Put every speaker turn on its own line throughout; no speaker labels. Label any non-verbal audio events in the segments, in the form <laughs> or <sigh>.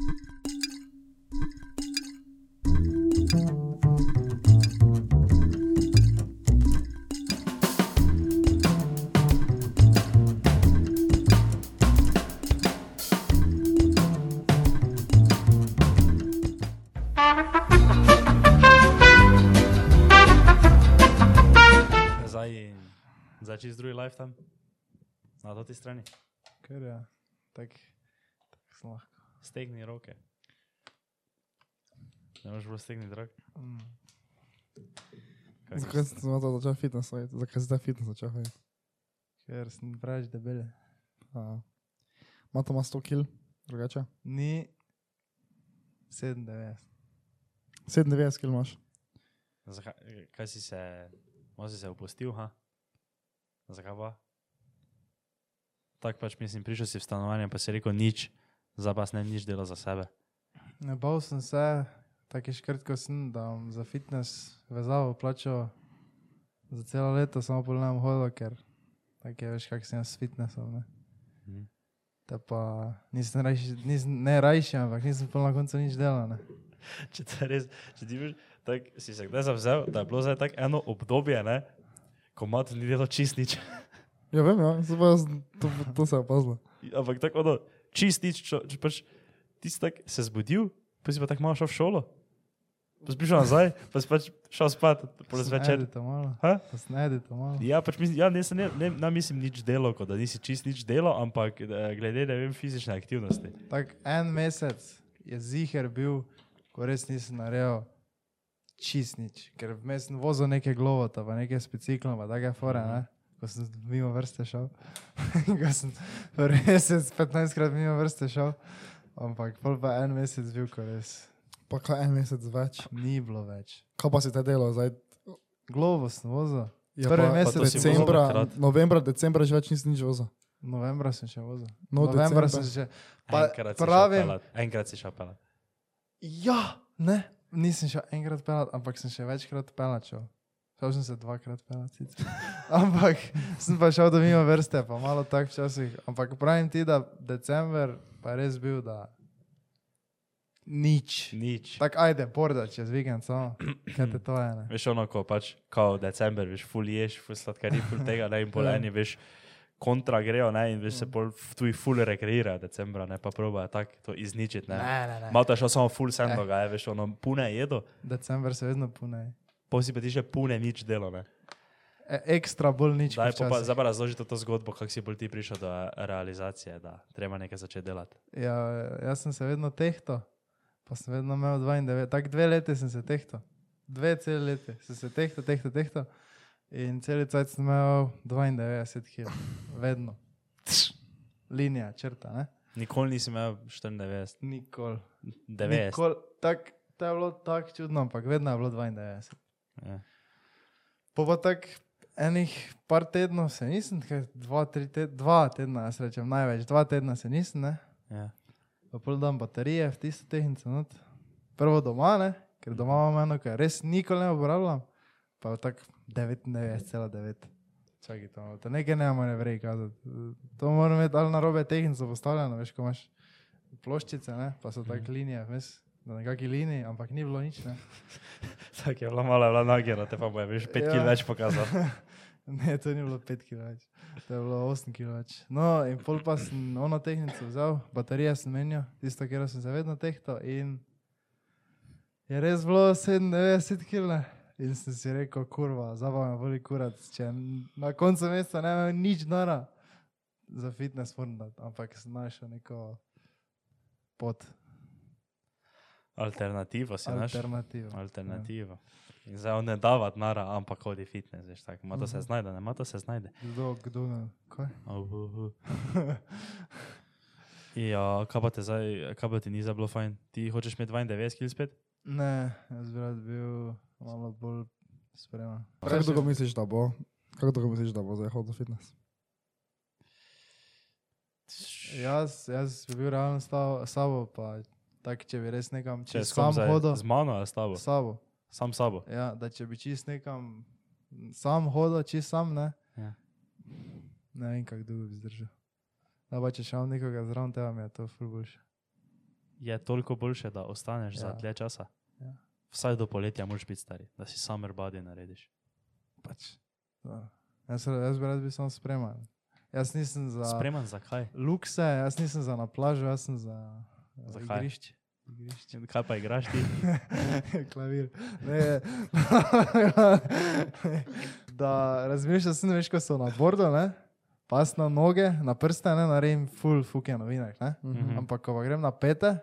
Zaj, začíš druhý live tam? Na tej strane?
Keď ja. Tak, tak som ľahko.
Stegni roke. Ne moreš bolj stegniti rok.
Mm.
Kaj
Zakaj si zdaj začel fitness hoditi? Zakaj si zdaj fitness začel hoditi?
Ker sem preveč debel.
A, Ima to ima 100 kil, drugače?
Ni 97.
97 kil imaš.
Zakaj, kaj si se, si se opustil, ha? Zakaj pa? Tako pač mislim, prišel si v stanovanje, pa si rekel nič, zdaj pa ne nič dela za sebe.
Ne bal sem se, tako škrt, ko sem, da bom za fitness vezavo plačal za celo leto, samo pol ne bom hodil, ker tako je, veš, kak sem jaz s fitnessom. Ne?
Mhm.
Te pa nisem rajši, nisem, ne rajši, ampak nisem pol na koncu nič delal. Ne? <laughs>
Če te res, če ti veš, tak si se kdaj zavzel, da je bilo zdaj tako eno obdobje, ne, ko mat ni delo čist nič.
Ja, vem, ja, pa to, to se je opazilo.
Ampak tako ono, čist nič, pač ti si tak se zbudil, pa si pa tako malo šel v šolo. Pa si prišel nazaj, pa si pač šel spat, pol zvečer.
snedi to malo.
Ja, pač mislim, ja, nisem, ne, ne, ne mislim nič delo, da nisi čist nič delo, ampak eh, glede, ne vem, fizične aktivnosti.
Tak en mesec je ziger bil, ko res nisem naredil čist nič, ker vmes sem vozil neke glovota, pa neke speciklone, pa take fore, ne? Ko sem mimo vrste šel. <laughs> ko sem prvi mesec 15 krat mimo vrste šel. Ampak pol pa en mesec bil, ko res
Pa kaj en mesec več.
ni bilo več.
Kaj pa si te delal zdaj?
Glovo sem vozil.
Ja,
Prvi
pa,
mesec
pa decembra, novembra, decembra že več nisi nič vozil.
Novembra sem še vozil.
No,
Novembra
decembra.
sem še. Pa
Enkrat si šel
pravim,
Enkrat si šel pelat.
Ja, ne, nisem šel enkrat pelat, ampak sem še večkrat pelat šel. Sem se dvakrat pelat, sicer. <laughs> ampak sem pa šel do mimo vrste, pa malo tak včasih. Ampak pravim ti, da december pa je res bil, da nič.
Nič.
Tako ajde, borda čez vikend samo, <clears throat> kaj te to je, ne.
Veš ono, ko pač, kao december, veš, ful ješ, ful sladkari, ful tega, ne, in pol
Ja.
veš, kontra grejo, ne, in veš, se pol f- tuji ful rekreirajo decembra, ne, pa probajo tako to izničiti, ne.
ne, ne.
Malo to je šlo samo ful sem
Eh.
dogaja, veš, ono, pune jedo,
December se vedno pune.
Pol si pa ti še pune nič delo, ne.
E, ekstra bolj nič. Kot
pa, zdaj pa razloži to zgodbo, kako si bolj ti prišel do realizacije, da treba nekaj začeti delati.
Ja, jaz sem se vedno tehto, pa sem vedno imel 92, tako dve leti sem se tehto, dve cele leti sem se tehto, tehto, tehto in cel cel sem imel 92 kg, <laughs> vedno. Linija, črta, ne?
Nikoli nisem imel 94,
Nikoli.
90.
Nikoli. Tak, to je bilo tako čudno, ampak vedno je bilo 92.
Ja.
Po pa tak enih par tednov se nisem, dva, tedna, dva tedna, jaz rečem največ, dva tedna se nisem, ne?
Ja.
pa pol dan baterije v tisto tehnico. Not. Prvo doma, ne? ker doma imam eno, kar res nikoli ne uporabljam, pa tako 99,9. Čakaj, to, to nekaj ne more vrej kazati. To moram imeti ali na robe tehnico postavljeno, veš, ko imaš ploščice, ne? pa so tako linije, veš, na nekakšni liniji, ampak ni bilo nič. Ne? <laughs>
Tako je bila mala, je bila nagera, te pa bo je, veš, 5
Ja.
kil več pokazal. <laughs>
Ne, to ni bilo 5 kg več, to je bilo 8 kg več. No, in pol pa sem ono tehnico vzel, baterije sem menil, tisto, kjer sem se vedno tehtal in je res bilo 97 kg. In sem si rekel, kurva, zabavno boli kurat, če na koncu meseca ne imam nič nara za fitness format, ampak sem našel neko pot,
Alternativo si našel.
alternativo.
Alternativo. In zdaj ne dava nara, ampak hodi fitness, veš, tako. Ma to se
Mhm.
znajde, ne, ma to se znajde.
Kdo, kdo, ne, kaj?
Uh, uh, uh. <laughs> Ja, kaj pa te zdaj, kaj pa ti ni za bilo fajn? Ti hočeš imeti 92 kil spet?
Ne, jaz bi rad bil malo bolj spreman.
Kako dolgo misliš, da bo? Kako dolgo misliš, da bo zdaj hodil fitness?
Jaz, jaz bi bil realno stav, sabo, pa tako, če bi res nekam
Če s kom
sam hodil.
Z mano ali s tabo?
Sabo.
Sam s sabo.
Ja, da če bi čist nekam sam hodil, čist sam, ne.
Ja.
Ne vem, kako dolgo bi zdržal. Da pa če šel nekoga zraven tega, mi je to ful boljše.
je toliko boljše, da ostaneš ja. za dlje časa.
Ja.
Vsaj do poletja moraš biti stari, da si summer body narediš.
Pač. dobro. Jaz, jaz bi rad bil samo spreman. Jaz nisem za
Spreman zakaj?
lukse, jaz nisem za na plažo, jaz sem za
Zakaj?
igrišče. igrišče.
Kaj pa igraš ti? <laughs>
Klavir. Ne, <laughs> da razmišljam, sem veš, ko so na bordu, ne? pas na noge, na prste, ne naredim full fucking novinek. Ne?
Mhm.
Ampak ko pa grem na pete,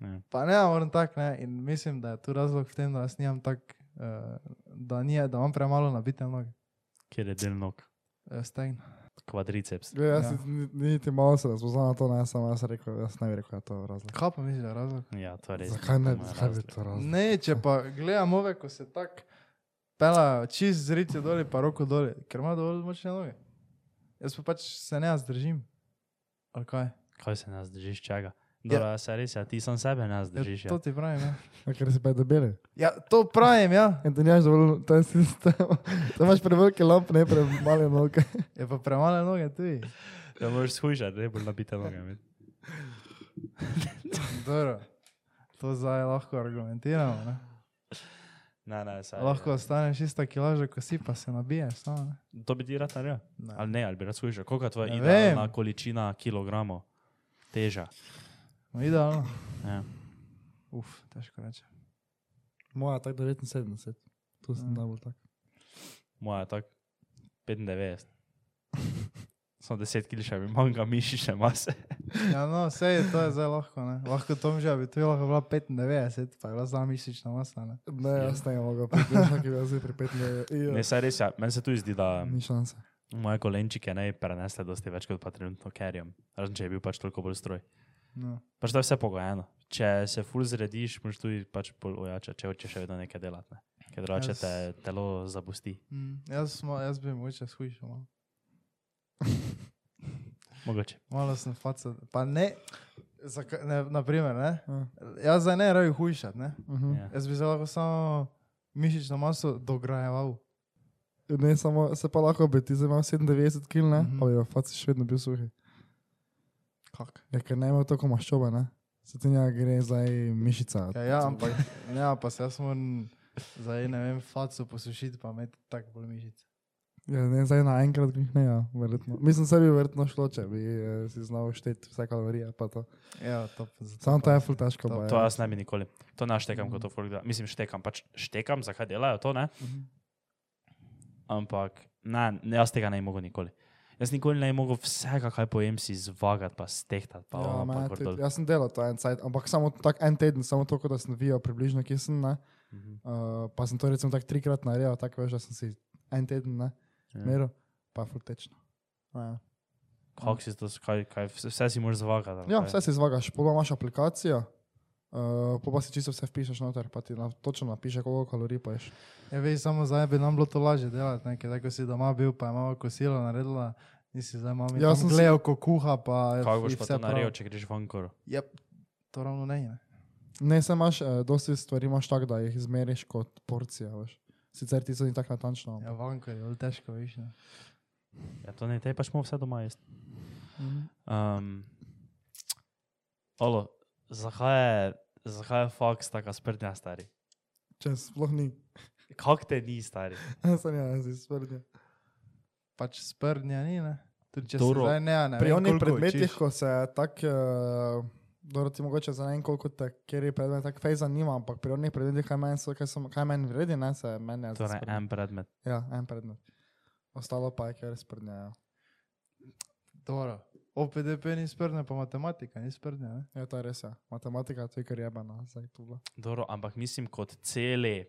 Ja.
pa ne moram tak, ne. In mislim, da je tu razlog v tem, da jaz nimam tak, uh, da, nije, da imam premalo nabite noge.
Kjer je del nog?
Uh, Stegn.
Kvadriceps.
Jaz
Ja.
ja. niti malo se ne spoznam na to, ne, samo jaz sem rekel, jaz ne bi rekel, da je to razlog.
Kaj pa misliš, da je razlog?
Ja, to je res.
Zakaj ne, zakaj bi
razlog.
to razlog?
Ne, če pa gledam ove, ko se tako pela čist z rice dol, pa roko dol, ker ima dovolj močne noge. Jaz pa pač se ne zdržim. Ali kaj?
Kaj se nas držiš čega? Dobro, ja. se res, ja, ti sam sebe nas držiš.
Ja,
Ja.
to ti pravim, ja.
Ja, ker si pa debeli.
Ja, to pravim, ja.
In ti nimaš dovolj, to je sistem. <laughs> To imaš prevelike lampe, ne premale noge. <laughs>
Je pa premale noge tudi.
Ja, moraš shujšati, ne bolj nabite noge. <laughs>
Dobro. To zdaj lahko argumentiramo. Ne?
Ne, ne, saj.
Lahko ostaneš ista kilaža, ko si pa se nabiješ. Samo, ne?
To bi ti rad naredil?
Ne.
Ali ne, ali bi rad shujšal? Koliko je tvoja
Ne
idealna
vem.
količina kilogramov teža?
No, idealno.
Ja.
Uf, težko reči.
Moja tak 79. Tu sem
Ja.
najbolj tak.
Moja je tako 95. <laughs> Samo 10 kg še bi manjka mišične mase. <laughs>
Ja, no, vse je to je zdaj lahko. Ne? Lahko Tom že bi tu lahko bila 95, pa je bila sama mišična masa. Ne?
Ne, jaz ne mogel, pripričati, ki bi pri 5
Ne, saj res, ja. meni se tu zdi, da
Ni šanse.
moje kolenčike ne prenesle dosti več kot pa trenutno kerjem. Razen če je bil pač toliko bolj stroj.
No.
Pač to je vse pogojeno. Če se ful zrediš, moraš tudi pač bolj ojačati, če hočeš še vedno nekaj delati. Ne? Ker drugače te telo zapusti.
Mm, jaz, smo, jaz bi mogoče shujšal. Malo. <laughs>
Mogoče.
malo sem faca. Pa ne, zaka, ne naprimer, ne?
Ja.
jaz zdaj ne rabim hujšati. Ne?
Mhm.
Ja.
Jaz bi zdaj lahko samo mišično maso dograjeval.
Ne, samo se pa lahko bi ti zdaj imel 97 kg, ne,
Mhm.
pa bi v faci še vedno bil suhi.
Kak?
Ja, ker ne ima toliko maščobe, ne. Se ti njega gre zdaj mišica.
Ja, ja, ampak ja, pa se jaz moram zdaj, ne vem, faco posušiti, pa imeti tako bolj mišice.
Ja, ne, zdaj naenkrat jih ne, ja, verjetno. Mislim, se bi verjetno šlo, če bi eh, si znal šteti vse kalorije, pa to.
Ja, to.
Samo to
pa-
je ful težko.
To-
pa
To
je.
jaz ne bi nikoli. To ne štekam kot to folk dela. Mislim, štekam, pač štekam, zakaj delajo to, ne?
Mhm.
Ampak ne, ne, jaz tega ne bi mogel nikoli. Jaz nikoli ne mogel vsega, kaj pojem, si zvagati, pa stehtati. Pa,
Ja,
ono, pa gor
tudi. Jaz sem delal to en cajt, ampak samo tak en teden, samo to, da sem videl približno, kje sem, ne.
Mhm.
Uh, pa sem to recimo tak trikrat naredil, tako veš, da sem si en teden, ne,
Ja.
meril, pa je ful tečno. Ja.
Kako si to, kaj, kaj, vse, vse si moraš zvagati.
Ja, vse si zvagaš, pa imaš aplikacijo, uh, pa, pa si čisto vse vpišeš noter, pa ti na, točno napiše, koliko kalorij poješ.
Ja, veš, samo zdaj bi nam bilo to lažje delati, ne? ker tako si doma bil, pa je malo kosilo naredila, nisi zdaj mami
Ja,
ja,
sem
gledal, ko kuha, pa
Kako boš
je
pa
vse
to naredil, če greš v Ankoro?
Ja, to ravno ne. ne.
Ne, se imaš, eh, dosti stvari imaš tako, da jih izmeriš kot porcija, veš. Sicer ti so ni tako natančno.
Ja, vanko je bolj težko, veš. Ne?
Ja, to ne, te pač smo vse doma jesti.
Mhm.
Um, Olo, zakaj je, zakaj je faks taka sprdnja stari?
Če sploh ni.
Kak te ni stari? <laughs>
Sem jaz, si sprednja.
Pač sprdnja ni, ne. Tudi če
Dobro.
se zdaj ne, ne
Pri
vem,
onih predmetih,
učiš.
ko se tako, uh, dobro ti mogoče za ne vem koliko te, kjer je predmet, tako fej zanima, ampak pri onih predmetih, kaj meni, so, kaj, so, kaj meni vredi, ne, se meni je
Torej,
sprednja.
en predmet.
Ja, en predmet. Ostalo pa je, ker sprednja. Ja.
Dobro. OPDP ni sprdnja, pa matematika ni sprdnja. Ne?
ja, to je res, ja. Matematika, to je kar jebana, zdaj tu.
Dobro, ampak mislim kot celi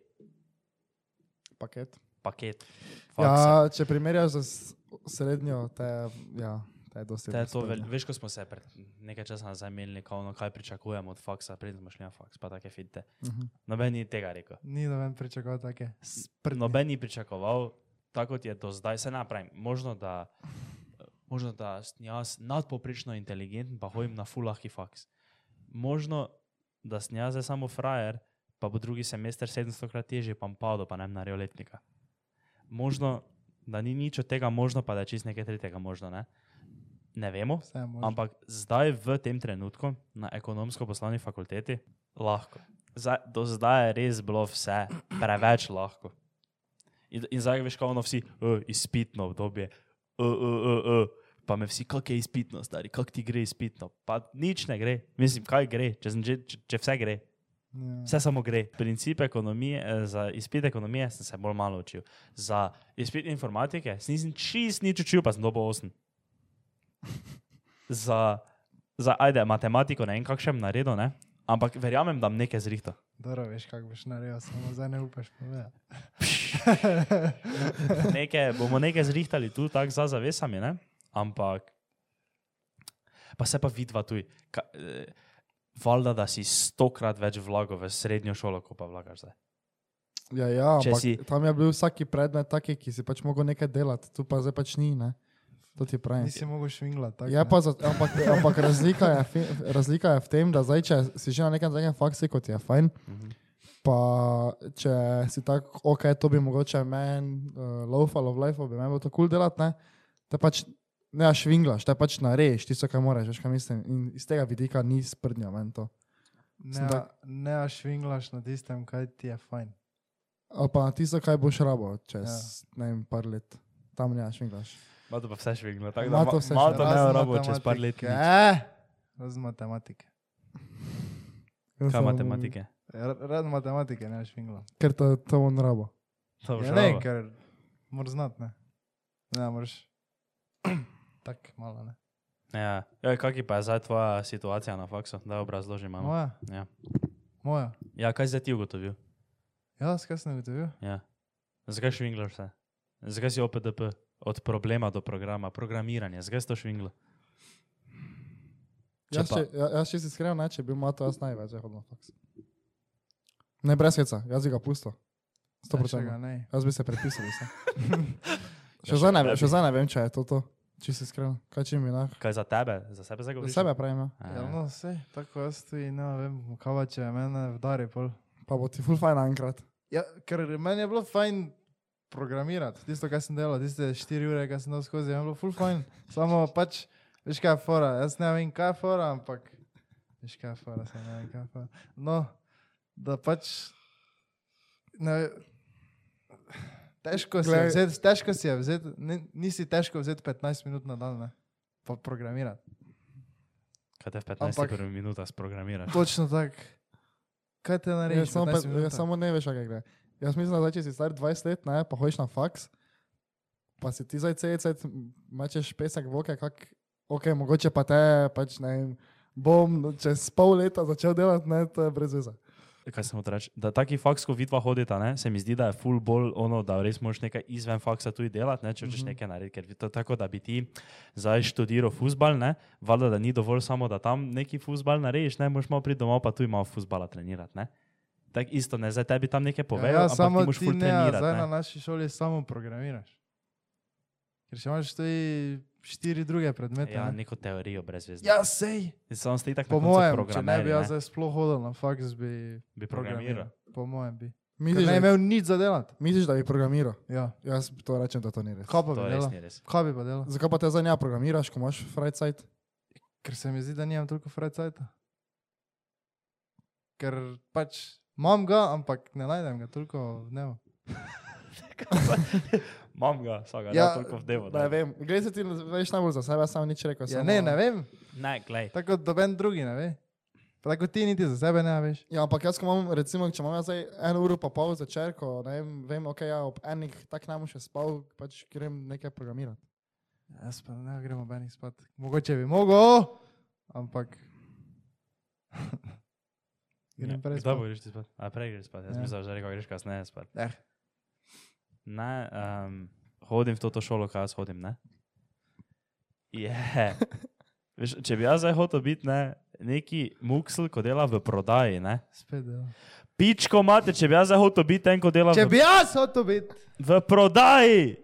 Paket.
paket.
Ja,
faksa.
če primerjaš z srednjo, te, ja, te je dosti.
Te je to, vel, veš, ko smo se pred nekaj časa nazaj imeli, kao, no, kaj pričakujemo od faksa, preden smo šli na faks, pa take finte.
Mhm.
Noben ni tega rekel.
Ni ven pričakoval take sprdnje.
Noben ni pričakoval, tako kot je do zdaj, se napravim. Možno, da, možno, da sem jaz nadpoprečno inteligenten, pa hodim na fulahki faks. Možno, da sem jaz samo frajer, pa bo drugi semester 700 krat težji, pa bom padel, pa ne bom naredil letnika. Možno, da ni nič od tega možno, pa da je čist nekaj tretjega možno. Ne? Ne vemo, ampak zdaj v tem trenutku na ekonomsko-poslovni fakulteti lahko. Zdaj, do zdaj je res bilo vse preveč lahko. In, in zdaj veš, kako ono vsi, uh, izpitno obdobje, uh, uh, uh, uh. pa me vsi, kako je izpitno, stari, kako ti gre izpitno. Pa nič ne gre, mislim, kaj gre, če, sem če, če vse gre.
Ja.
Vse samo gre. Princip ekonomije, eh, za izpit ekonomije sem se bolj malo učil. Za izpit informatike sem nisem čist nič učil, pa sem dobil 8. <laughs> Za, za ajde, matematiko ne vem, kakšen naredil, ne? ampak verjamem, da bom nekaj zrihtal.
Dobro, veš, kako boš naredil, samo zdaj ne upaš povedati. <laughs>
Nekaj, bomo nekaj zrihtali tu, tako za zavesami, ne? ampak pa se pa vidva tu. Eh, valjda, da si stokrat več vlagal v srednjo šolo, kot pa vlagaš zdaj.
Ja, ja ampak
si-
tam je bil vsaki predmet taki, ki si pač mogel nekaj delati, tu pa zdaj pač ni. Ne? To ti pravim.
Nisi mogel švinglati. ne.
pa, za, ampak, ampak razlika, je, fi- razlika je v tem, da zdaj, če si že na nekem takem faksu, kot je fajn,
Mhm.
pa če si tako, ok, to bi mogoče meni uh, laufalo v life, bi meni bilo to kul cool delati, ne, te pač ne švinglaš, te pač narediš, tisto, kar moraš, veš, kaj mislim. In iz tega vidika ni sprdnja meni to.
Ne, a- ne švinglaš na tistem, kaj ti je fajn.
Ali pa na tisto, kaj boš rabo čez,
Ja.
ne vem, par let. Tam ne švinglaš.
Malo to pa vse šviglo, tako
Ma
da
to
ma-
vse
malo
švigla.
to ne rabo čez par let.
Eh, Razen matematike.
Kaj matematike?
Razen matematike ne švingla.
Ker to, to on rabo.
To boš
Ja, ne,
rabo.
ker moraš znati, ne. Ne, moraš. Tako malo, ne.
Ja, ja kak pa je zdaj tvoja situacija na faksu? Da obrazložim malo.
Moja,
Ja.
moja.
ja, kaj zdaj ti ugotovil?
Jaz, kaj sem ugotovil?
Ja. Zakaj švinglaš se? Zakaj si OPDP? Od problema do programa, programiranje, zakaj si to švinglo?
Jaz, če, ja- jaz če si iskren, ne, če bi bil mato, jaz največ hodil na faks. Ne, brez heca, jaz bi ga pustil. Sto
Še ga
procentno.
ne.
Jaz bi se prepisal. vse.
Ja, <laughs>
Še zdaj ne, zdaj ne vem, če je to to. Če si iskren, kaj če mi nah.
Kaj za tebe? Za sebe zdaj
Za sebe pravim, ja.
Ja, no, vse, tako jaz tudi ne vem, kava če mene vdari pol.
Pa bo ti full fajn enkrat.
Ja, ker meni je bilo fajn programirati, tisto, kar sem delal, tiste 4 ure, kar sem dal skozi, je bilo full fajn. Samo pač, veš kaj je fora, jaz ne vem, kaj je fora, ampak veš kaj je fora, sem ne vem, kaj je fora. No, da pač, ne, težko si je
Glej.
vzeti, težko si je vzeti, ni, nisi težko vzeti 15 minut na dan, ne, pa programirati.
Kaj te v 15
Ampak-
minutah sprogramiraš?
Točno tako. Kaj te
Ja,
naredi?
samo, pa, ja, samo ne veš, kaj gre. Jaz mislim, da če si star 20 let, ne, pa hojiš na faks, pa si ti zdaj cel cel mečeš pesek v oke, kak, ok, mogoče pa te, pač ne vem, bom čez pol leta začel delati, ne, to je brez veze.
Kaj sem reči? Da taki faks, ko vidva hodita, ne, se mi zdi, da je full bolj ono, da res moraš nekaj izven faksa tudi delati, ne, če hočeš mm -hmm. nekaj narediti. Ker to je tako, da bi ti zdaj študiral futbal, ne, valjda, da ni dovolj samo, da tam neki futbal narediš, ne, moraš malo priti domov, pa tu malo futbala trenirati, ne. Tako isto, ne, zdaj tebi tam nekaj povejo,
ja, ja,
ampak
samo
ti moraš
ti
full
ne, a
trenirati.
zdaj
ne.
na naši šoli samo programiraš. Ker še imaš tudi štiri druge predmete.
Ja,
ne.
neko teorijo brez veze.
ja sej.
Samo ste tako
Po mojem, če ne bi jaz zdaj sploh hodil na faks, bi
bi programiral.
Po mojem bi.
Misliš,
ne
da,
imel nič za delati.
misliš, da bi programiral?
Ja.
Jaz to rečem, da to ni res.
Kaj pa bi
To res
delal? Kaj bi pa delal?
Zakaj pa te zdaj ne programiraš, ko imaš freizeit?
Ker se mi zdi, da nimam toliko freizeta. Ker pač imam ga, ampak ne najdem ga toliko v dnevu. <laughs>
Imam ga, vsakega,
Ja,
ja, toliko v devo.
Ne vem, gre se ti veš najbolj za sebe, jaz sam nič rekel.
Ja,
samo-
ne, ne vem.
Ne, glej.
Tako doben drugi ne ve. Pa tako ti niti za sebe ne veš.
Ja, ampak jaz, ko imam, recimo, če imam jaz zdaj eno uro pa pol začer, ko ne vem, vem, ok, ja, ob enih tak bom še spal, pač grem nekaj programirati.
Jaz pa ne gremo benih spat. Mogoče bi mogel, ampak.
Ja,
grem prej
Kdaj
spat.
boš ti spat? A prej greš spat. Jaz
Ja.
mislim, že rekel, greš kasneje spat.
Eh.
Ne, um, hodim v to šolo, kaj jaz hodim, ne? Je. Yeah. <laughs> Veš, če bi jaz zdaj hotel biti ne, neki muksel, ko dela v prodaji, ne?
Spet dela.
Pičko mate, če bi jaz zdaj hotel biti ten, ko dela
Če
v,
bi jaz hotel biti.
v prodaji.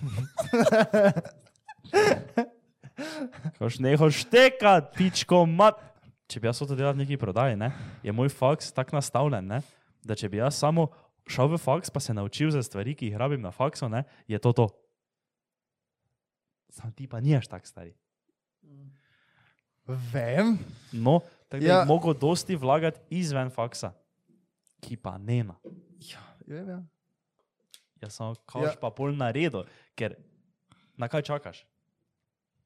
<laughs> Koš neho štekat, pičko mat. Če bi jaz hotel delati v neki prodaji, ne, je moj faks tako nastavljen, ne, da če bi jaz samo šel v faks, pa se naučil za stvari, ki jih rabim na faksu, ne, je to to. Sam ti pa niješ tak stari.
Vem.
No, tako da
Ja.
ja. mogo dosti vlagati izven faksa, ki pa ne na.
Ja, vem, ja.
Jaz sem kaš
Ja.
ja. pa pol naredil, ker na kaj čakaš?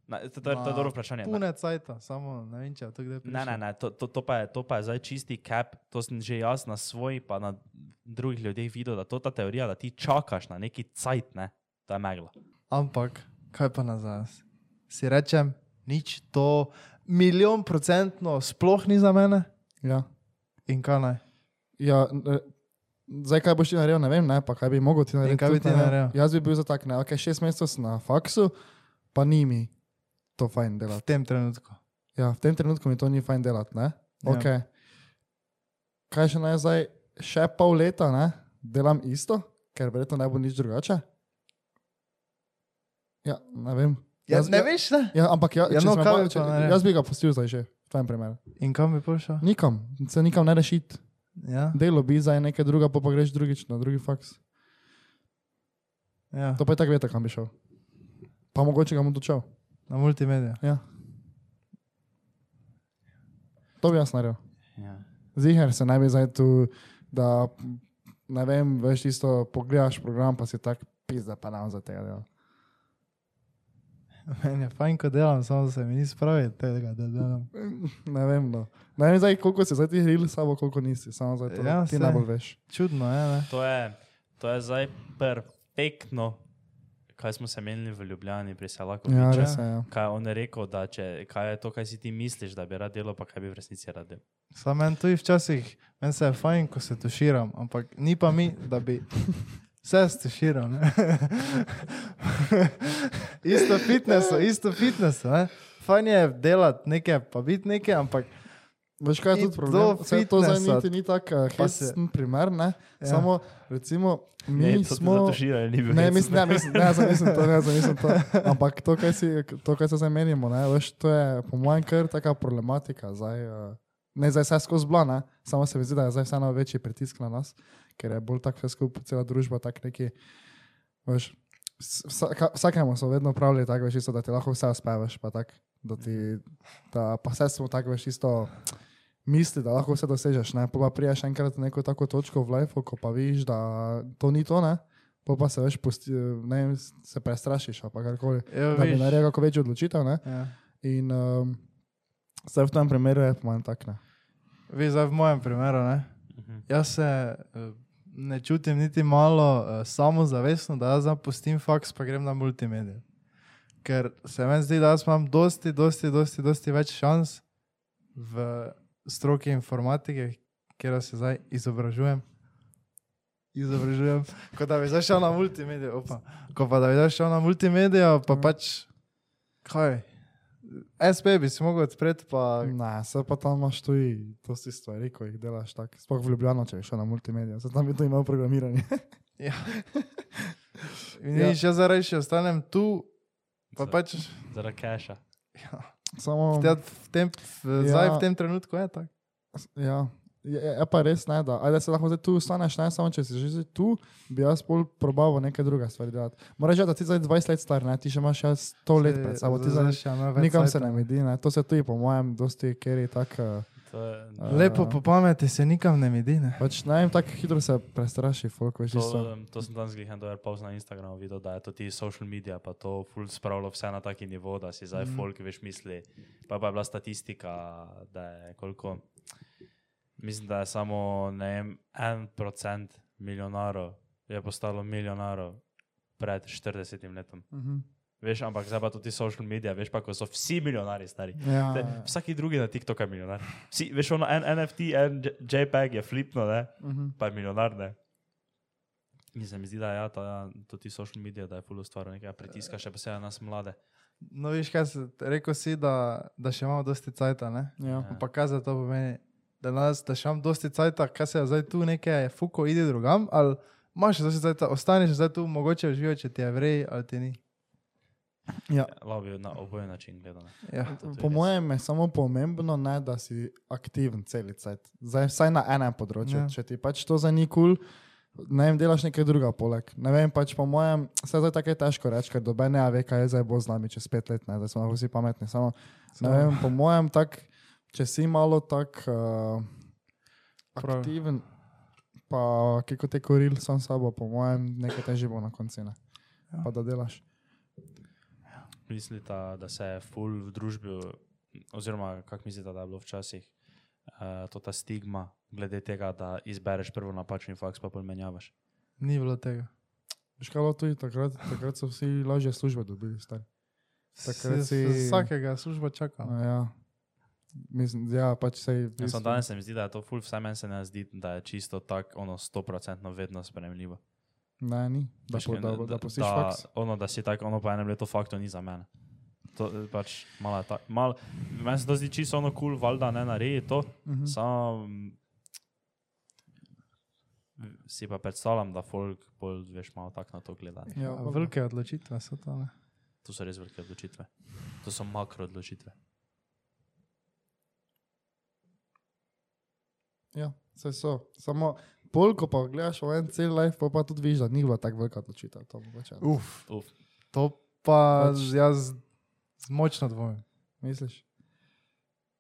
Na, to, to, to je dobro vprašanje. Ne,
Pune cajta, samo ne vem, če je to kdaj prišlo.
ne, ne, ne to, to, to, pa je, to pa je zdaj čisti cap, to sem že jaz na svoji pa na drugih ljudeh videl, da to ta teorija, da ti čakaš na neki cajt, ne, to je megla.
Ampak, kaj pa nazaj? Si rečem, nič to, milijon procentno sploh ni za mene.
Ja.
In kaj naj?
Ja, n- zdaj, kaj boš ti naredil, ne vem, ne, pa kaj bi mogel ti narediti.
kaj bi ti naredil?
Jaz bi bil za tak, ne, ok, šest mesecev sem na faksu, pa ni mi to fajn
V
delati.
tem trenutku.
Ja, v tem trenutku mi to ni fajn delati, ne?
Ja.
Ok. Kaj še naj zdaj, še pol leta, ne, delam isto, ker verjetno ne bo nič drugače? Ja, ne vem.
Ja,
Jaz
ne
ga-
veš, ne?
Ja, ampak ja,
Ja,
če
no,
sem
kaj
pa- če-
naredil?
jaz bi ga pustil zdaj že, v tvojem primeru.
In kam bi prišel?
Nikam, se nikam ne rešiti.
Ja,
Delo bi za nekaj druga, pa, pa greš drugič na drugi faks.
ja.
To pa je tako veste, kam bi šel. Pa mogoče ga bom dočel.
na multimediju.
Ja. To bi jaz naredil.
Ja.
Ziger se ne bi zdaj tu, da ne vem, veš isto, pogledaš program, pa si tak pizda, pa nam za tega dela. <laughs>
Meni je fajn, ko delam, samo se mi ni spravi tega, da delam.
Ne vem, no. Ne vem zdaj, koliko si zdaj ti hril sabo, koliko nisi, samo za to,
Ja,
ti
saj.
najbolj veš.
Čudno je, ne?
To, je, to je zdaj perfektno, kaj smo se menili v Ljubljani pri Selaku.
Ja, res je. Ja.
Kaj je on rekel, da če, kaj je to, kaj si ti misliš, da bi rad delal, pa kaj bi v resnici rad delal.
Samo meni tudi včasih, meni se je fajn, ko se tuširam, ampak ni pa mi, da bi <laughs> vse stuširal. ne. <laughs> isto fitnesu, isto fitnesu. Ne? Fajn je delati nekaj, pa biti nekaj, ampak
Veš kaj je tudi problem? Vse to zdaj niti ni tako
se-
hecen primer, ne?
Ja.
Samo, recimo, mi smo...
Tuširanje ni bilo.
Ne, mislim, ne, mislim, ne, zdaj nisem to, ne, zdaj nisem to. <laughs> Ampak to, kaj, si, to, kaj se zdaj menimo, ne, veš, to je po mojem kar taka problematika. Zdaj, uh, ne, zdaj vse skozi bila, ne, samo se mi zdi, da je zdaj vseeno večji pritisk na nas, ker je bolj tako vse skupaj, cela družba tak neki, veš, vsaka- vsakemu so vedno pravili tako, veš, isto, da ti lahko vse uspeš, pa tak, da ti, da pa vse smo tako, veš, isto misli, da lahko vse dosežeš, ne, pa, pa priješ enkrat na neko tako točko v lifeu, ko pa vidiš, da to ni to, ne, Pol pa se veš, pusti, ne vem, se prestrašiš ali pa karkoli.
jo,
Da bi naredil kako večjo odločitev. Ne?
ja.
In um, zdaj v tem primeru je po manj tak. Ne?
Vi zdaj v mojem primeru, ne?
Mhm.
Jaz se eh, ne čutim niti malo uh, samozavestno, da jaz zapustim faks, pa grem na multimedijo. Ker se meni zdi, da jaz imam dosti, dosti, dosti, dosti več šans v stroki informatike, kjer se zdaj izobražujem. Izobražujem, kot da bi zdaj šel na multimedijo. Opa. Ko pa da bi zdaj šel na multimedijo, pa
Mhm.
pač kaj. SP bi si mogel odpreti, pa
Ne, se pa tam imaš tudi dosti stvari, ko jih delaš tako. Sploh v Ljubljano, če bi šel na multimedije. Se tam bi to imel programiranje.
Ja. <laughs> In
Ja.
jaz zdaj še ostanem tu, pa pač
Zaradi keša.
ja,
Samo,
v tem, v,
Ja.
zdaj v tem trenutku je tako.
ja, je, je pa res ne, da, ajde, se lahko zdaj tu ostaneš, ne samo če si že tu, bi jaz pol probal nekaj druge stvari delati. Moraš reči, da ti zdaj 20 let star, ne, ti še imaš še 100 let pred sabo, ti zdaj
še več
nikam se ne vidi, ne. to se tudi po mojem dosti keri tako.
To
A-
Lepo po pameti se nikam ne vidi. Ne?
Pač ne vem, tako hitro se prestraši, folk veš isto.
to, to sem danes glih en dober post na Instagramu videl, da je to ti social media, pa to full spravilo vse na taki nivo, da si zdaj
Mhm.
folk veš misli. Pa, pa je bila statistika, da je koliko, mislim, da je samo, ne vem, en procent milijonarov je postalo milijonarov pred 40 letom.
Mhm.
Veš, ampak zdaj pa tudi social media, veš pa, ko so vsi milijonari stari.
Ja,
Te,
ja.
vsaki drugi na TikToku je milijonar. Vsi, veš, ono, en NFT, en JPEG je flipno, ne?
Mhm.
pa je milijonar. Ne? In se mi zdi, da je ja, ta, ja, to ti social media, da je full stvar nekaj pritiska, še posebej na nas mlade.
No, viš, kaj se rekel si, da, da še imamo dosti cajta. Ne?
Ja.
Ampak kaj za to pomeni? Da, nas, da še imam dosti cajta, kaj se je zdaj tu nekaj, fuko, idi drugam, ali imaš še dosti cajta, ostaneš zdaj tu, mogoče uživaš, če ti je vrej ali ti ni.
Ja.
Lavi na oboje način gledano.
Ja.
Po mojem je samo pomembno, ne, da si aktiven cel cel Zdaj, vsaj na enem področju.
Ja.
Ja. Če ti pač to za ni kul, cool, ne vem, delaš nekaj druga poleg. Ne vem, pač po mojem, se zdaj tako je težko reči, ker doben ne ve, kaj je zdaj bo z nami čez pet let, ne, da smo lahko vsi pametni. Samo, ne
Samo-
vem, po mojem, tak, če si malo tak uh,
Prav.
aktiven, pa ki kot je koril sam sabo, po mojem, nekaj težje bo na koncu, ne.
Ja.
Pa da delaš.
Mislite, da se je ful v družbi, oziroma kako mislite, da je bilo včasih uh, to ta stigma glede tega, da izbereš prvo napačni faks, pa pomenjavaš.
Ni bilo tega.
Bilo tudi takrat, takrat so vsi lažje službe dobili, stari. Takrat
Si- Vsakega služba čaka.
No, ja. Mislim, ja, pač sej.
Ja, samo danes se mi zdi, da je to ful, vsaj meni se ne zdi, da je čisto tako, ono, 100% vedno spremljivo.
Ne, ni. Da,
Veš,
po, da, da, da pustiš faks.
Ono, da si tako, ono pa enem letu fakt, to ni za mene. To je pač malo, je tak, malo, meni se to zdi čisto ono kul, cool, valjda ne naredi to,
Mhm.
samo mm, si pa predstavljam, da folk bolj, veš, malo tako na to gleda.
Ja,
Ja, velike odločitve so to. Ne?
To so res velike odločitve. To so makro odločitve.
Ja, vse so. Samo pol, ko pa gledaš v en cel life, pa, pa tudi vidiš, da ni bila tako velika odločitev. To, mogoče,
Uf,
Uf.
to pa
Pač-
jaz močno dvomim.
misliš?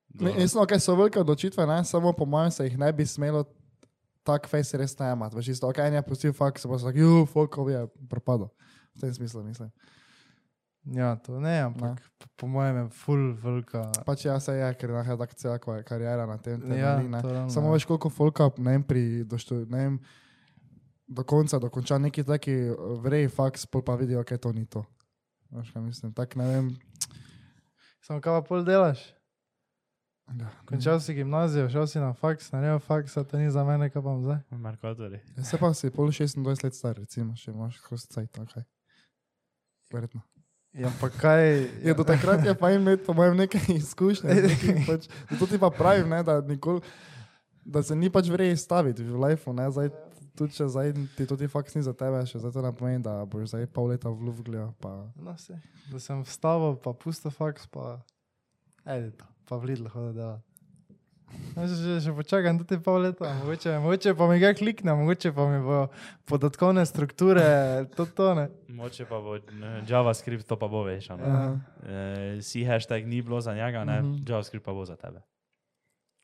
Dobro.
Mi- Mislim, da so velike odločitve, ne? samo po mojem se jih ne bi smelo tako face res najemati. Veš, isto, ok, en je pustil faks, pa so tako, ju, folkov je propadlo. V tem smislu mislim.
Ja, to ne, ampak po, po mojem je full velika.
Pač ja, se je, ker je tako cela karijera na tem.
Ja,
temelji, ne.
to
Samo
ja.
veš, koliko folka ne vem, pri, do, što, ne vem, do konca dokonča neki taki eh, vrej faks, pol pa vidijo, kaj to ni to. Veš, kaj mislim, tak ne vem.
Samo kaj pa pol delaš?
Ja,
Končal si gimnazijo, šel si na faks, naredil faks, a to ni za mene, kaj pa zdaj.
Merkatorji.
Ja, se pa si pol 26 let star, recimo, še imaš kostaj, tako. Verjetno.
Ja, pa kaj?
Ja, do takrat je pa imeti, po mojem, nekaj izkušnje. nekaj <laughs> Pač, zato ti pa pravim, ne, da, nikol, da se ni pač vrej staviti v lifeu. ne, Zdaj, tudi če zdaj ti to ti faks ni za tebe, še zdaj to ne pomeni, da boš zdaj pol leta v Luvglja. Pa...
No, se, da sem vstavil, pa pusto faks, pa ajde to, pa v Lidl hodil delati. Že, že, počakam tudi pol leta, mogoče, mogoče pa mi ga klikne, mogoče pa mi bo podatkovne strukture, to to ne.
Moče pa bo JavaScript, to pa bo veš. ono.
Ja.
Eh, si hashtag ni bilo za njega, ne,
Mhm.
JavaScript pa bo za tebe.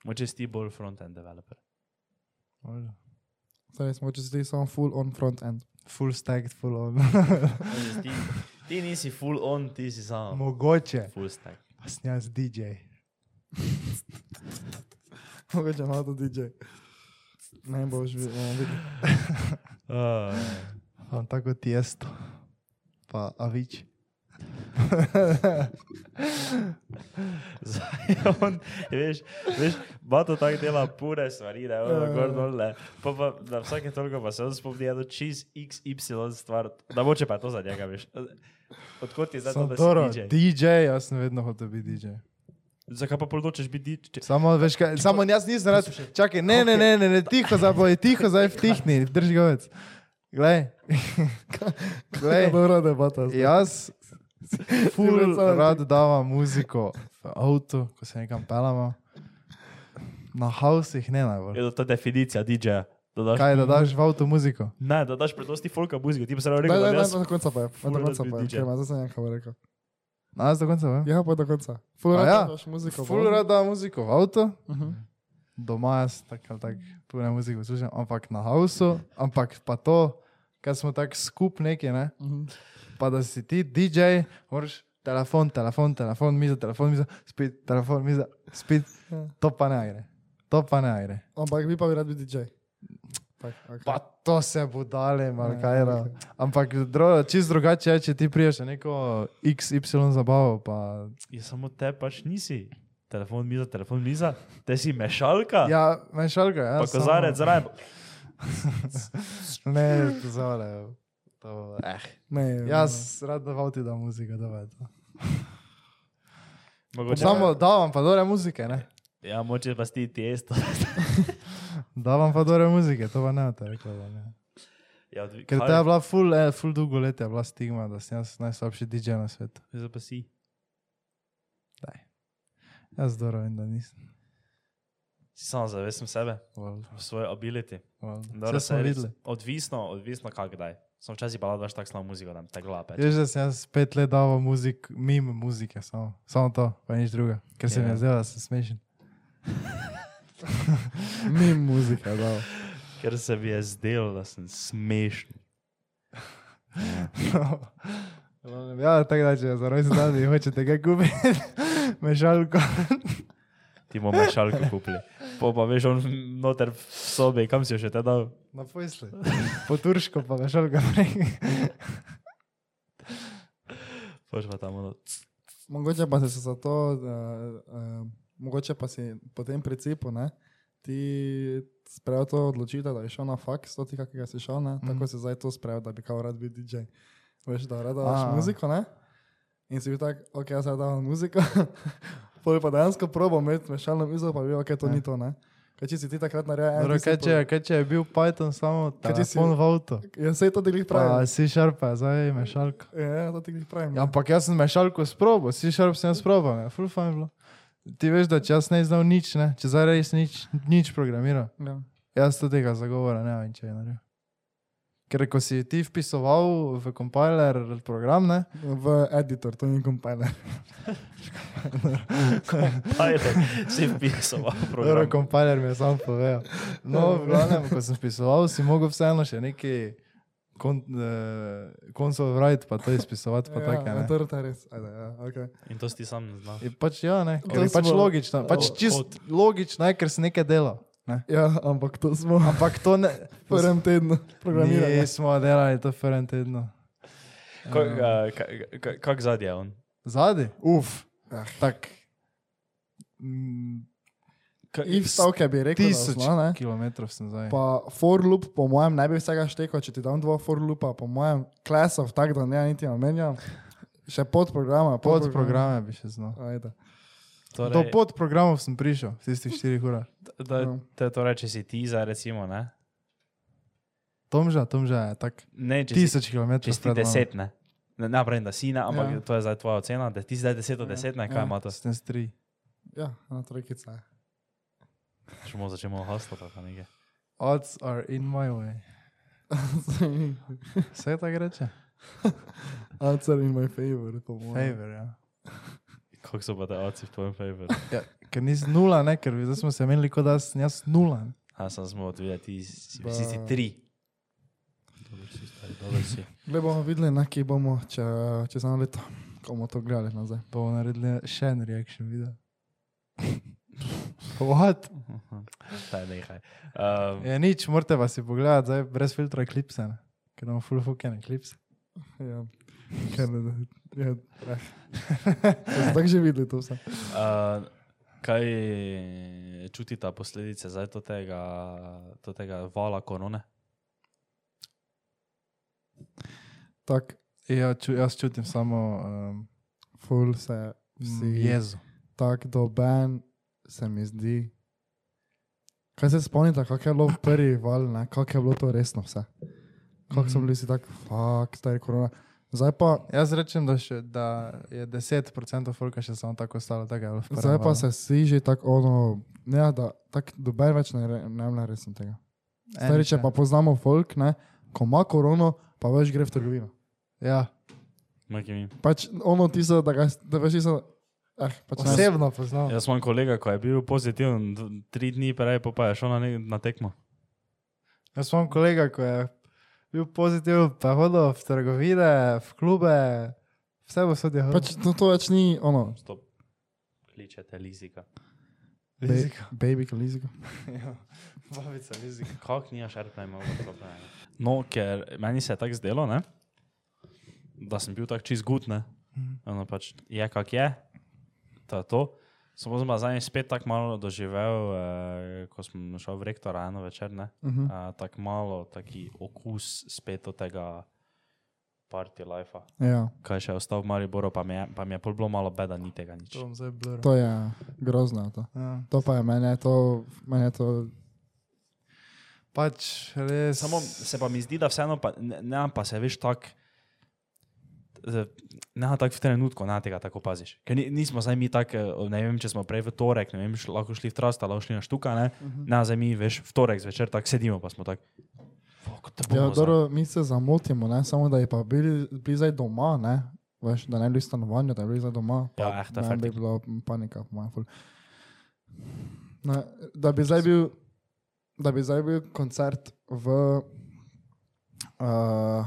Moče si ti bolj front-end developer.
Zdaj smo če si samo full on front end.
Full stack, full on. <laughs>
Ti, ti nisi full on, ti si samo
mogoče.
full stack.
Pa snjaz DJ.
Mogoče malo to DJ. Ne boš vi- bomo videli.
Uh, <laughs>
Imam tako tiesto. Pa avič. <laughs>
Zdaj, on, veš, veš, Bato tako dela pure stvari, ne, ono,
Ja,
gor
ja.
dol, ne. Pa, pa na vsake toliko pa se on spomni eno čist XY stvar, da moče pa je to za njega, veš. Odkot je zdaj to, da si DJ?
DJ, jaz sem vedno hotel biti DJ.
Zakaj pa poločeš biti DJ?
Samo, veš, kaj, samo jaz nisem rad. Čakaj, ne, ne, ne, ne, ne tiho zdaj, boj, tiho zdaj vtihni, drži ga več. Glej, <laughs> glej,
Dobro debata. zdaj.
jaz ful
predstavljam, <laughs>
rad davam muziko v avtu, ko se nekam pelamo. Na hausih ne najbolj.
Je to definicija DJ-ja. Da daš,
Kaj, da daš v avtu muziko?
Ne, da daš prednosti folka muziko, ti pa se
Ne,
rekel,
ne,
da
ne,
jaz
do konca pa je.
rad
konca
bi
pa je.
DJ.
Okay, ma, zdaj sem nekaj rekel.
Na, do konca, ve?
Ja, pa do konca. Ful
A
rad
ja?
daš muziko.
Ful rad davam muziko v avtu.
Mhm.
doma jaz tako ali tako pune muziko slušam, ampak na hausu, ampak pa to, ker smo tako skup neki, ne?
Mhm.
pa da si ti DJ, moraš telefon, telefon, telefon, miza, telefon, miza, spet telefon, miza, spet,
Ja.
to pa ne gre. To pa ne gre.
Ampak vi pa bi rad biti DJ. Tak, okay.
Pa to se bo dale, malo
Ja.
Ampak dro, čist drugače je, če ti priješ na neko XY zabavo, pa
Je samo te pač nisi. Telefon miza, telefon miza, te si mešalka.
ja, mešalka, ja.
Pa kozarec zraven.
Ne, kozarec. To, eh.
Ne,
Jaz rad da v avtu da muzika, da.
Mogoče,
Samo davam pa dobre muzike, ne?
ja, moče pa sti <laughs> tiesto.
Davam pa dobre muzike, to pa ne, te rekla, da ne.
Ja, odvi-
Ker to je bila full, eh, full dolgo let, je bila stigma, da sem jaz najslabši DJ na svetu.
Zdaj pa si.
Jaz dobro vem, da nisem.
Si samo zavestim sebe, svoje ability. Dobro, saj res-. Odvisno, odvisno kak kdaj. Sem včasih pa daš tako slabo muziko, da te glava peče.
Veš, da sem jaz pet let dal muzik, mimo muzike, samo, samo to, pa nič druga. Ker se mi
Ja.
je zdelo, da sem smešen. <laughs>
Mi muzika, da.
Ker se mi je zdelo, da sem smešen.
ja, tako da, če za rojsten dan vi hočete kaj kupiti, <laughs> mešalko.
Ti bomo mešalko kupili. Po pa veš, on noter v sobi, kam si jo še te dal?
Na posle. Po turško pa mešalko prej.
Poš pa tam ono.
Mogoče pa se za to, uh, uh, mogoče pa si po tem principu, ne, ti sprejel to odločitev, da bi šel na faks, to ti kakega si šel, ne, tako
Mhm.
si zdaj to sprejel, da bi kao rad bil DJ. Veš, da rad daš muziko, ne? In si bil tak, ok, jaz zdaj dam muziko, <laughs> pol pa dejansko probo imeti mešalno mizo, pa bi, ok, to
Ja.
ni to, ne. Kaj če si ti takrat naredil, en si
kaj, kaj če je bil Python samo
Kaj če si-
telefon v avtu?
Ja, sej to ti glih
Pa
pravi.
si šarpa, zdaj mešalko.
Ja, to ti glih pravi.
Ja, ampak jaz sem mešalko sprobo, si šarp sem sprobo, ja, full fine bilo. Ti veš, da če jaz ne znam nič, ne, če zdaj res nič, nič programiral,
Ja.
jaz to tega zagovora ne vem, če je naredil. Ker ko si ti vpisoval v compiler program, ne,
V editor, to ni kompiler.
Pilot, si vpisal v
Dobro,
program.
kompiler mi je sam povedal. No, v glavnem, ko sem pisoval, si mogel vseeno še neki kon, eh, console write, pa to izpisovati, pa <laughs>
ja,
tako, ne.
to je res. Ajde, ja, okay.
In to si sam ne znaš.
Je pač ja, ne, ker je pač
smo-
logično, pač čist
od-
logično je, ker si nekaj delal. Ne.
Ja, ampak to smo v <laughs>
Ampak to ne,
prvem tednu programirali.
Nismo delali to v prvem tednu.
Kak, uh, kak, kak zadnji je on?
Zadnji? Uf,
Ah.
tak. Mm,
Ka,
If stavke bi rekel,
tisoč
da zna,
kilometrov sem zdaj.
Pa for loop, po mojem, ne bi vsega štekel, če ti dam dva for loopa, po mojem, klasov, tak da ne niti omenjam. Še pod programa.
Pod programe bi še znal.
Ajde.
torej,
Do pod programov sem prišel, v tistih štirih urah.
da,
No.
te torej, če si ti za recimo, ne?
Tomža, Tomža je tak
Ne, če si,
tisoč kilometrov.
če si deset, ne? Ne, ne pravim, da si, ne, ampak
Ja.
ja. to je zdaj tvoja ocena, da ti si zdaj deset od
Ja,
deset, ne,
ja.
kaj ima to?
Sem tri.
Ja, na trojkica.
Če bomo začemo haslo, pa nekaj.
Odds are in my way. Vse tako reče?
Answer in my favor, po mojem.
Favor, ja.
Kako so pa te oci v tvojem favor?
ja. Ker nisi nula, ne, ker zdaj smo se menili, kot da sem jaz nula. ne.
A sem smo odvideti, ti si, si, si tri. Dobro si, stari, dobro si.
Zdaj bomo videli, na kje bomo če, čez eno leto, ko bomo to gledali nazaj.
Bomo naredili še en reaction video. What?
Taj nekaj. Um,
Ja, nič, morate pa si pogledati, zdaj brez filtra klipse, ne. ker imamo full fucking klipse.
Ja, ker ne, ja. Ste tako že videli to vse.
uh, kaj čutita posledice zdaj to tega, to tega vala korone?
Tako,
Ja, ču, jaz čutim samo um,
ful se vsi.
jezo.
Tako doben se mi zdi. Kaj se spomnite, kako je bilo v prvi val, ne? kako je bilo to resno vse? Kako so
Mhm.
bili si tako, fuck, stari korona. Zdaj pa,
Jaz rečem, da, še, da je 10% folka še samo tako ostalo. Tako je bilo v prvem
zdaj pa
valu.
se vsi že tako ono, ne, da tako doben več ne, re- ne vem resno tega. Stari,
Eni
če
še.
pa poznamo folk, ne, ko ima korono, pa več gre v trgovino.
Ja,
Maki mi.
Pač ono tisto, da, ga, da veš, tisto, eh, pač
osebno poznam.
Jaz imam kolega, ko je bil pozitiven, tri dni prej pa je šel na, ne, na tekmo.
Jaz imam kolega, ko je bil pozitiven, pa hodil v trgovine, v klube, vse bo sodje.
Pač to, to več ni ono,
Stop. Kličete lizika.
Lizika.
baby, lizika. <laughs>
Ja, babica lizika.
Kako ni šarpne, imamo probleme. No, ker meni se je tako zdelo, ne? da sem bil tako čist gut, ne.
Mhm.
Ono pač je kak je, to je to. Sem pa zdaj spet tako malo doživel, eh, ko sem šel v rektora eno večer, ne.
Uh -huh.
Eh, tako malo taki okus spet od tega party life,
Ja,
kaj še je ostal v Mariboru, pa mi je, pa mi je pol bilo malo beda, ni tega nič.
To
to je grozno. To,
Ja.
to pa je meni, to, meni to
Pač res.
Samo se pa mi zdi, da vseeno, pa, ne, ne pa se veš tako. Eh, ne tako v trenutku, na tega tako paziš. Ker ni, nismo zdaj mi tako, ne vem, če smo prej v torek, ne vem, šli, lahko šli v trast, ali lahko šli na štuka, ne, ne, zdaj mi, veš, v torek zvečer tako sedimo, pa smo tako. "Fuck, te
Ja,
bomo zdaj."
dobro, mi se zamotimo, ne? samo da je pa bili, bili zdaj doma, ne? Veš, da ne bi bili v stanovanju, da bi bili zdaj doma. Pa,
Ja, eh, je
ne bi bilo panika, po mojem. ful. Ne, da bi zdaj bil, da bi zdaj bil koncert v. Uh,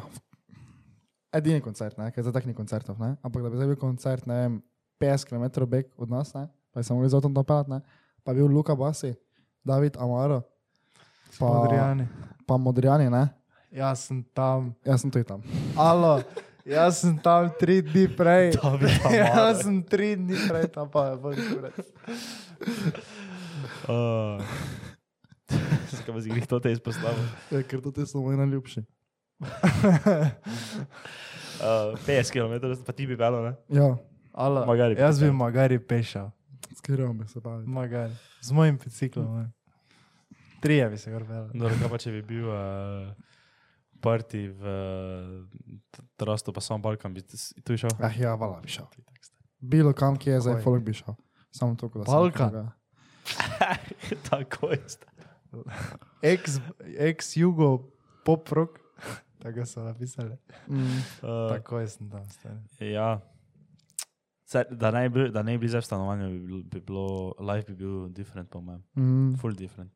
edini koncert, ne, ker zdaj tak ni koncertov, ne? ampak da bi zdaj bil koncert, ne vem, 50 km beg od nas, ne? pa je samo z avtom dopeljati, ne? pa je bil Luka Basi, David Amaro, pa,
Modrijani.
pa Modrijani, ne?
Jaz sem tam.
Jaz sem tudi tam.
Alo, jaz sem tam tri dni prej. <laughs> Jaz sem tri dni prej, tam pa je bolj kurec.
Uh, <laughs> Zakaj bi si jih to te izpostavil?
Ja, ker to ti so moji najljubši.
Uh, 50 km, pa ti bi bilo, ne?
Ja,
Alo,
Magari
jaz bi magari pešal.
skrivam bi se bavil.
Magari. Z mojim biciklom. ne. Trije bi se gor pel.
No, kaj pa če bi bil uh, parti v uh, Trastu, pa samo Balkan, bi s- tu šel?
Ah, ja, vala bi šel. Bilo kam, ki je zdaj, folk bi šel. Samo to, da sem
Balkan? <laughs>
Tako je.
Ex, ex jugo pop rock. <laughs> Tako so napisali.
Mm.
Uh,
Tako je sem tam. stari.
ja. Se, da, ne bi, da ne bi zdaj v stanovanju, bi, bil- bi bilo, life bi bil different, po mojem.
Mm.
Full different.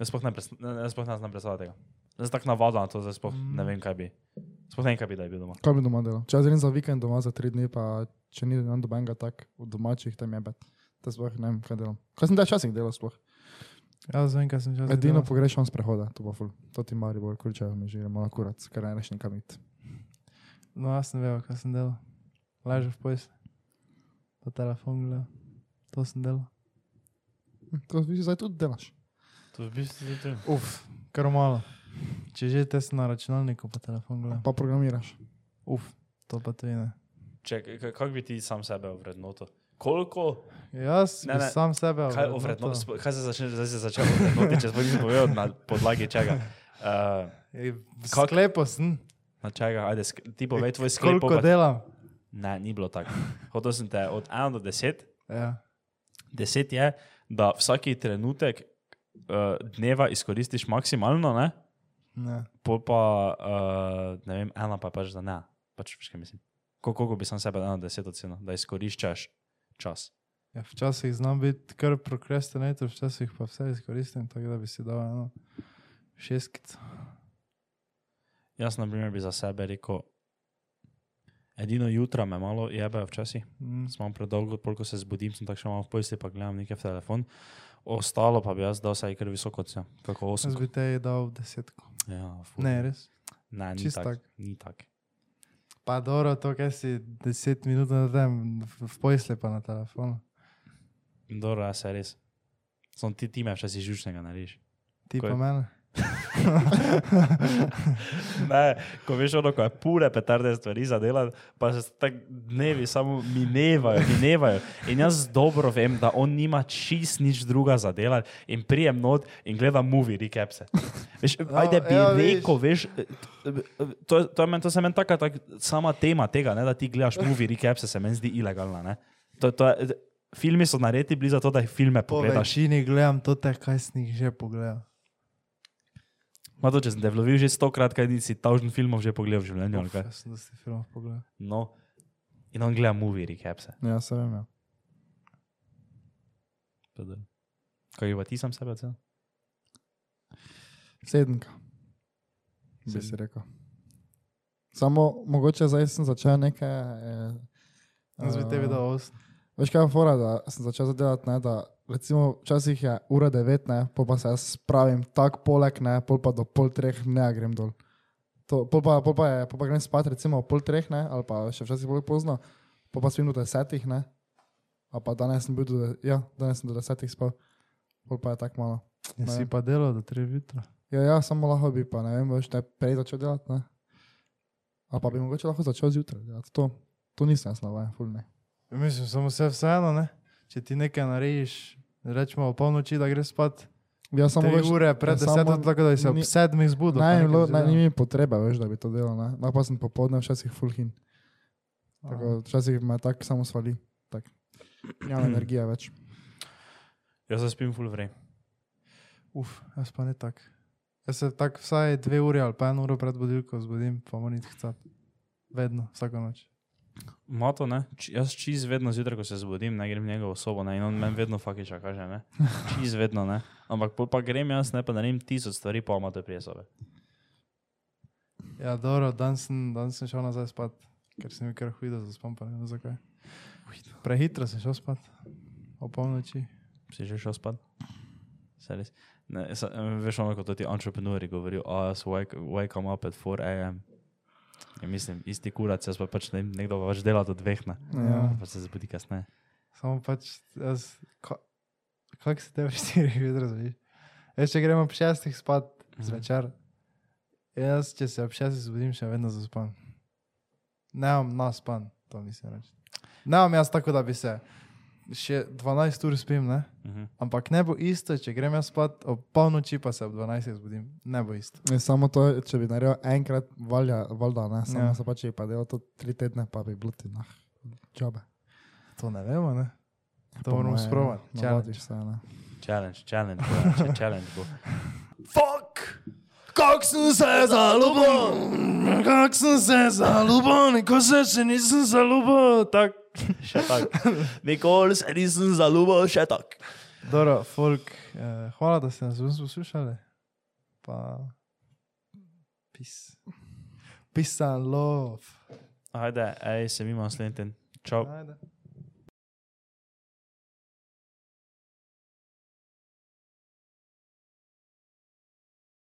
Jaz sploh ne, ne, sploh ne znam predstavljati tega. Jaz sem tako navaden na to, da sploh ne vem, kaj bi. Sploh ne vem, kaj bi, da bi doma.
Kaj bi doma delal? Če jaz grem za vikend doma za tri dni, pa če ni dan dobenga tak v domačih, tam je bet. To sploh ne vem, kaj delam. Kaj sem da časih delal sploh?
Jaz vem, kaj sem že
Edino pogrešam sprehode, to bo ful. To ti mari bolj kurčejo, mi že gremo na kurac, ker ne reš nikam iti.
No, jaz ne vem, kaj sem delal. Ležal v pojs. Pa telefon gledal. To sem delal.
Hm, To vi zdaj tudi delaš.
To v bistvu je to.
Uf, kar malo. Če že te si na računalniku, pa telefon gledal.
Pa programiraš.
Uf, to pa tudi ne.
Če, kako bi ti sam sebe ovrednotil? Koliko,
Jaz
Ne, ne.
sam sebe
kaj, ovredno, kaj se začne, zdaj se začne ovrednotiti, če sploh nisem povedal na podlagi čega. Uh, Kak-
Sklepo sem.
na čega, ajde, ti povej tvoj sklep.
Koliko
pa-
delam?
Ne, ni bilo tako. Hotel sem te od 1 do 10.
Ja.
10 je, da vsaki trenutek uh, dneva izkoristiš maksimalno, ne?
Ne.
pol pa, uh, ne vem, ena pa je pač za ne. Pač, kaj mislim. Kol- Koliko bi sam sebe ena deset ocenil, da izkoriščaš čas.
Ja, včasih znam biti kar prokrastinator, včasih pa vse izkoristim, tako da bi si dal eno šestkico.
Jaz, na primer, bi za sebe rekel, edino jutra me malo jebejo včasih,
Mm.
sem predolgo, koliko se zbudim, sem tako še malo v pojsi, pa gledam nekaj v telefon. Ostalo pa bi jaz dal vsaj kar visoko ocen, kako
Jaz
osem.
bi te dal desetko.
Ja, ful.
Ne, res.
ne ni tako.
tak.
Ni tako.
Pa dobro, to, kaj si deset minut na tem, v, pojsle pa na telefonu.
Dobro, jaz se res. Sem ti time včasih žučnega narediš.
Ti
Ko
pa
je-
mene. <laughs>
Ne, ko veš, ono, ko je pure petarde stvari za delati, pa se tako dnevi samo minevajo, minevajo. In jaz dobro vem, da on nima čist nič druga za delati in prijem not in gleda movie recapse. Veš,
No,
ajde bi
ja,
rekel, veš, to, je- to, je men, to se meni taka tak, sama tema tega, ne, da ti gledaš movie recapse, se meni zdi ilegalna. Ne. To, to je, filmi so narejeni bili zato, da jih filme
Po
pogledaš.
večini gledam to, te, kaj sem jih že pogledal.
Ma to, če sem te vlovil že stokrat, kaj nisi tavžen filmov že pogledal v življenju. kaj?
Jaz sem dosti filmov pogledal.
No, in on gleda movie recapse.
Ja, se vem, ja.
Kaj pa ti sam sebe ocenil?
Sedemka. Bi
Sedem.
si rekel. Samo mogoče zdaj sem začel nekaj. Eh,
Jaz bi tebi
eh,
dal osem.
Veš kaj je fora, da sem začel delati, ne, da recimo včasih je ura devet, ne, pol pa se jaz spravim tak poleg, ne, pol pa do pol treh ne grem dol. To, pol, pa, pol, pa je, pol pa grem spat recimo ob pol treh, ne, ali pa še včasih bolj pozno, pol pa spim do desetih, ne, ali pa danes sem bil do, ja, danes sem do desetih spal, pol pa je tako malo.
Ja,
ne.
si pa delal do treh jutra.
Ja, ja, samo lahko bi pa, ne vem, veš, ne prej začel delati, ne. Ali pa bi mogoče lahko začel zjutraj delati, to, to nisem jaz navajen, ful ne.
Mislim, samo vse vseeno, ne? Če ti nekaj narediš, rečemo polnoči, da greš spat,
Ja, samo veš,
ure pred
ja,
deseto, tako da si ob
ni-
sedmih
Ne,
nekaj
bilo,
delal.
ni mi potrebe, veš, da bi to delal. Ne. No, pa sem popoldne včasih full hin. Tako, včasih me tako samo svali. Tak. Nimam <clears throat> energije več.
Jaz se spim full vrej.
Uf, jaz pa ne tak. Jaz se tak vsaj dve uri ali pa eno uro pred budilko zbudim, pa moram iti hcat. Vedno, vsako noč.
Mato, ne? Č jaz čiz vedno zjutraj, ko se zbudim, ne grem v njegovo sobo, ne? In on meni vedno fakiča, kaže, ne? Čiz vedno, ne? Ampak pol pa grem jaz, ne, pa naredim tisoč stvari, pa imate prije sobe.
Ja, dobro, danes sem, dan sem šel nazaj spat, ker sem kar hudo zaspan, pa ne vem zakaj. Prehitro sem šel spat, o polnoči.
Si že šel spat? Ne, sa, veš ono, kot ti entrepreneurs govorijo, oh, jaz wake, wake up at 4 am. Ja, mislim, isti kurac, jaz pa pač ne, nekdo pa pač dela do dveh, ne?
Ja.
Pa se zbudi kasneje.
Samo pač, jaz, ka, kak se tebe štiri jutro zbudiš? Jaz, če gremo ob šestih spat zvečer, jaz, če se ob šestih zbudim, še vedno zaspan. Nemam naspan, to mislim reči. Nemam jaz tako, da bi se še 12 ur spim, ne?
Uh -huh.
Ampak ne bo isto, če grem jaz spat ob polnoči, pa se ob 12 zbudim. Ne bo isto.
Je samo to, če bi naredil enkrat, valja, valjda, ne, samo
Ja.
ja. se pač je pa delal to tri tedne, pa bi bilo ti nah, čobe.
To ne vemo, ne? To moramo sprovati.
ja,
Challenge.
Se, ne.
Challenge, challenge, bo, če challenge bo. <laughs>
Fuck! Kak sem se zaljubil, kak sem se zaljubil, nikoli se še nisem zaljubil. Tak.
Še tako. Nikoli se nisem zaljubil, še tako.
Dobro, folk, eh, hvala, da ste nas poslušali. Pa, peace. Peace and love.
Ajde, ej, se mimo naslednji teden. Čau.
Ajde.